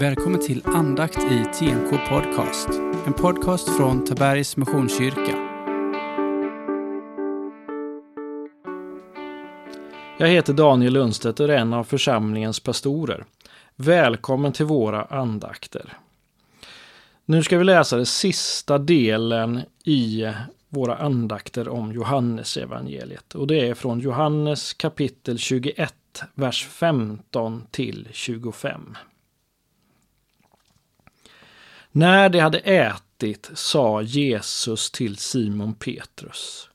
Välkommen till andakt i TNK Podcast. En podcast från Tabergs Missionskyrka. Jag heter Daniel Lundstedt och är en av församlingens pastorer. Välkommen till våra andakter. Nu ska vi läsa den sista delen i våra andakter om Johannesevangeliet. Och det är från Johannes kapitel 21, vers 15 till 25. När de hade ätit sa Jesus till Simon Petrus.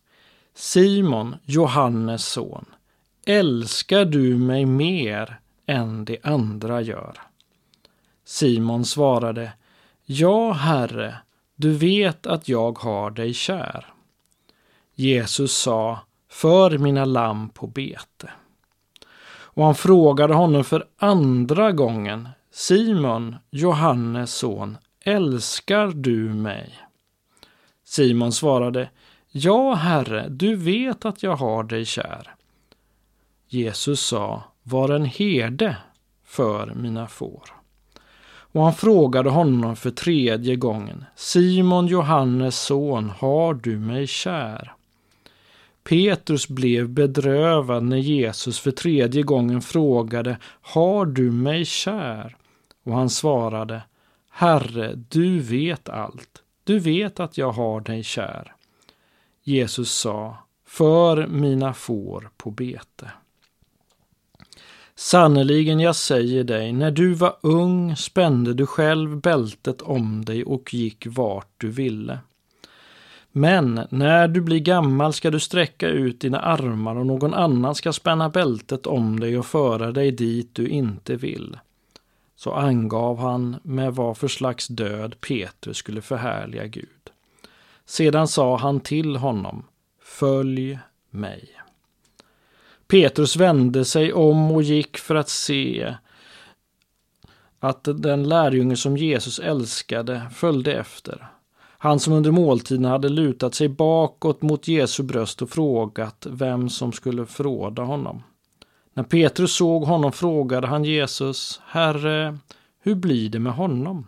Simon, Johannes son, älskar du mig mer än de andra gör? Simon svarade, Ja, Herre, du vet att jag har dig kär. Jesus sa, för mina lamm på bete. Och han frågade honom för andra gången, Simon, Johannes son, älskar du mig? Simon svarade, Ja, Herre, du vet att jag har dig kär. Jesus sa, var en herde för mina får. Och han frågade honom för tredje gången, Simon Johannes son, har du mig kär? Petrus blev bedrövad när Jesus för tredje gången frågade, har du mig kär? Och han svarade, Herre, du vet allt. Du vet att jag har dig kär. Jesus sa, för mina får på bete. Sannerligen, jag säger dig, när du var ung spände du själv bältet om dig och gick vart du ville. Men när du blir gammal ska du sträcka ut dina armar och någon annan ska spänna bältet om dig och föra dig dit du inte vill så angav han med vad för slags död Petrus skulle förhärliga Gud. Sedan sa han till honom, följ mig. Petrus vände sig om och gick för att se att den lärjunge som Jesus älskade följde efter. Han som under måltiden hade lutat sig bakåt mot Jesu bröst och frågat vem som skulle förråda honom. När Petrus såg honom frågade han Jesus, Herre, hur blir det med honom?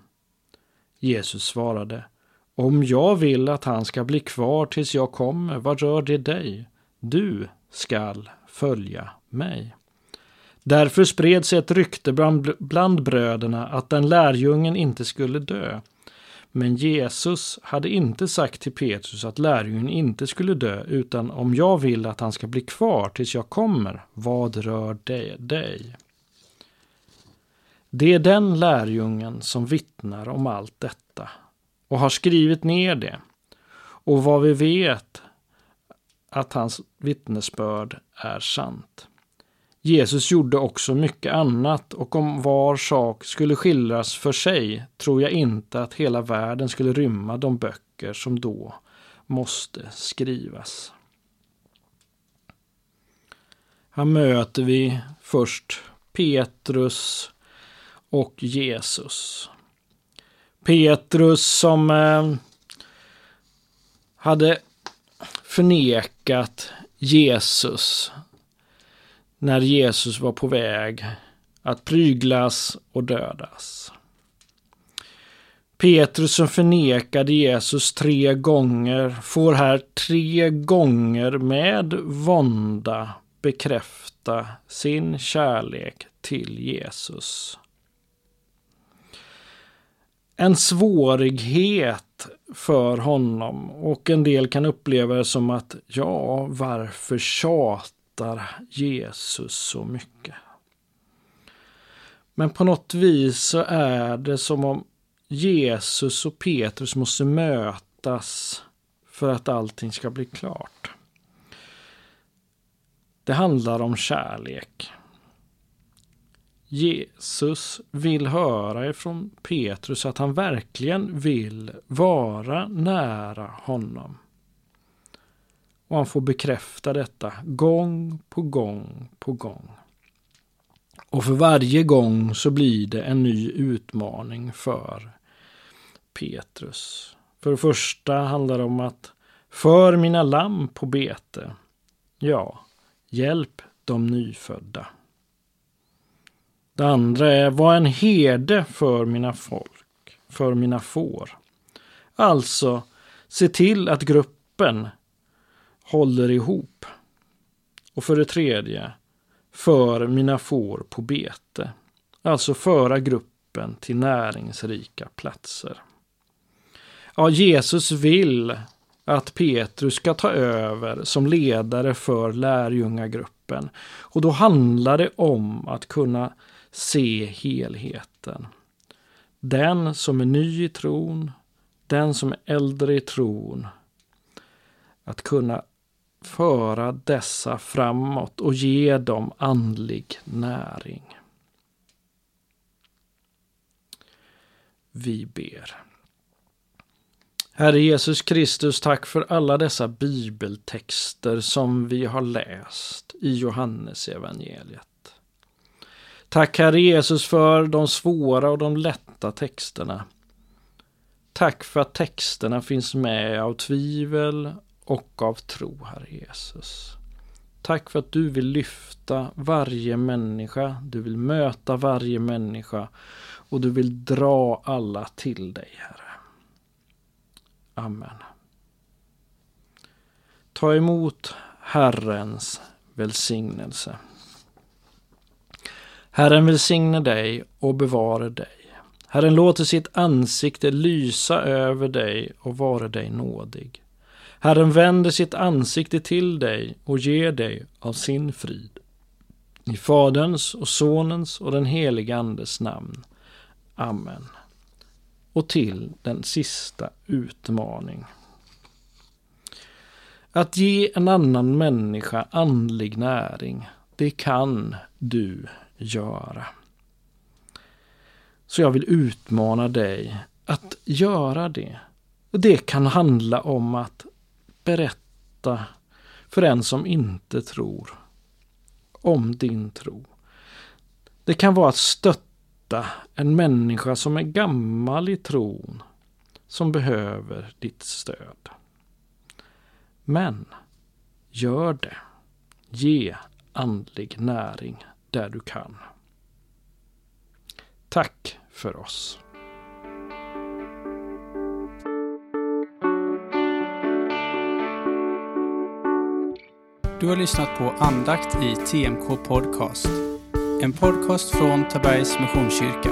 Jesus svarade, om jag vill att han ska bli kvar tills jag kommer, vad rör det dig? Du skall följa mig. Därför spred sig ett rykte bland, bland bröderna att den lärjungen inte skulle dö. Men Jesus hade inte sagt till Petrus att lärjungen inte skulle dö, utan om jag vill att han ska bli kvar tills jag kommer, vad rör det dig? Det är den lärjungen som vittnar om allt detta och har skrivit ner det. Och vad vi vet att hans vittnesbörd är sant. Jesus gjorde också mycket annat och om var sak skulle skildras för sig tror jag inte att hela världen skulle rymma de böcker som då måste skrivas. Här möter vi först Petrus och Jesus. Petrus som eh, hade förnekat Jesus när Jesus var på väg att pryglas och dödas. Petrus som förnekade Jesus tre gånger får här tre gånger med vånda bekräfta sin kärlek till Jesus. En svårighet för honom och en del kan uppleva det som att ja, varför tjata hatar Jesus så mycket. Men på något vis så är det som om Jesus och Petrus måste mötas för att allting ska bli klart. Det handlar om kärlek. Jesus vill höra ifrån Petrus att han verkligen vill vara nära honom. Och han får bekräfta detta gång på gång på gång. Och för varje gång så blir det en ny utmaning för Petrus. För det första handlar det om att för mina lamm på bete. Ja, hjälp de nyfödda. Det andra är var en herde för mina folk, för mina får. Alltså, se till att gruppen håller ihop. Och för det tredje, för mina får på bete. Alltså föra gruppen till näringsrika platser. Ja, Jesus vill att Petrus ska ta över som ledare för lärjungagruppen. Och då handlar det om att kunna se helheten. Den som är ny i tron, den som är äldre i tron. Att kunna föra dessa framåt och ge dem andlig näring. Vi ber. Herre Jesus Kristus, tack för alla dessa bibeltexter som vi har läst i Johannes evangeliet. Tack Herre Jesus för de svåra och de lätta texterna. Tack för att texterna finns med av tvivel och av tro, Herre Jesus. Tack för att du vill lyfta varje människa, du vill möta varje människa och du vill dra alla till dig, Herre. Amen. Ta emot Herrens välsignelse. Herren välsigne dig och bevare dig. Herren låter sitt ansikte lysa över dig och vara dig nådig. Herren vänder sitt ansikte till dig och ger dig av sin frid. I Faderns och Sonens och den helige Andes namn. Amen och till den sista utmaning. Att ge en annan människa andlig näring, det kan du göra. Så jag vill utmana dig att göra det. Det kan handla om att berätta för en som inte tror om din tro. Det kan vara att stötta stötta en människa som är gammal i tron, som behöver ditt stöd. Men gör det. Ge andlig näring där du kan. Tack för oss. Du har lyssnat på andakt i TMK Podcast. En podcast från Tabergs Missionskyrka.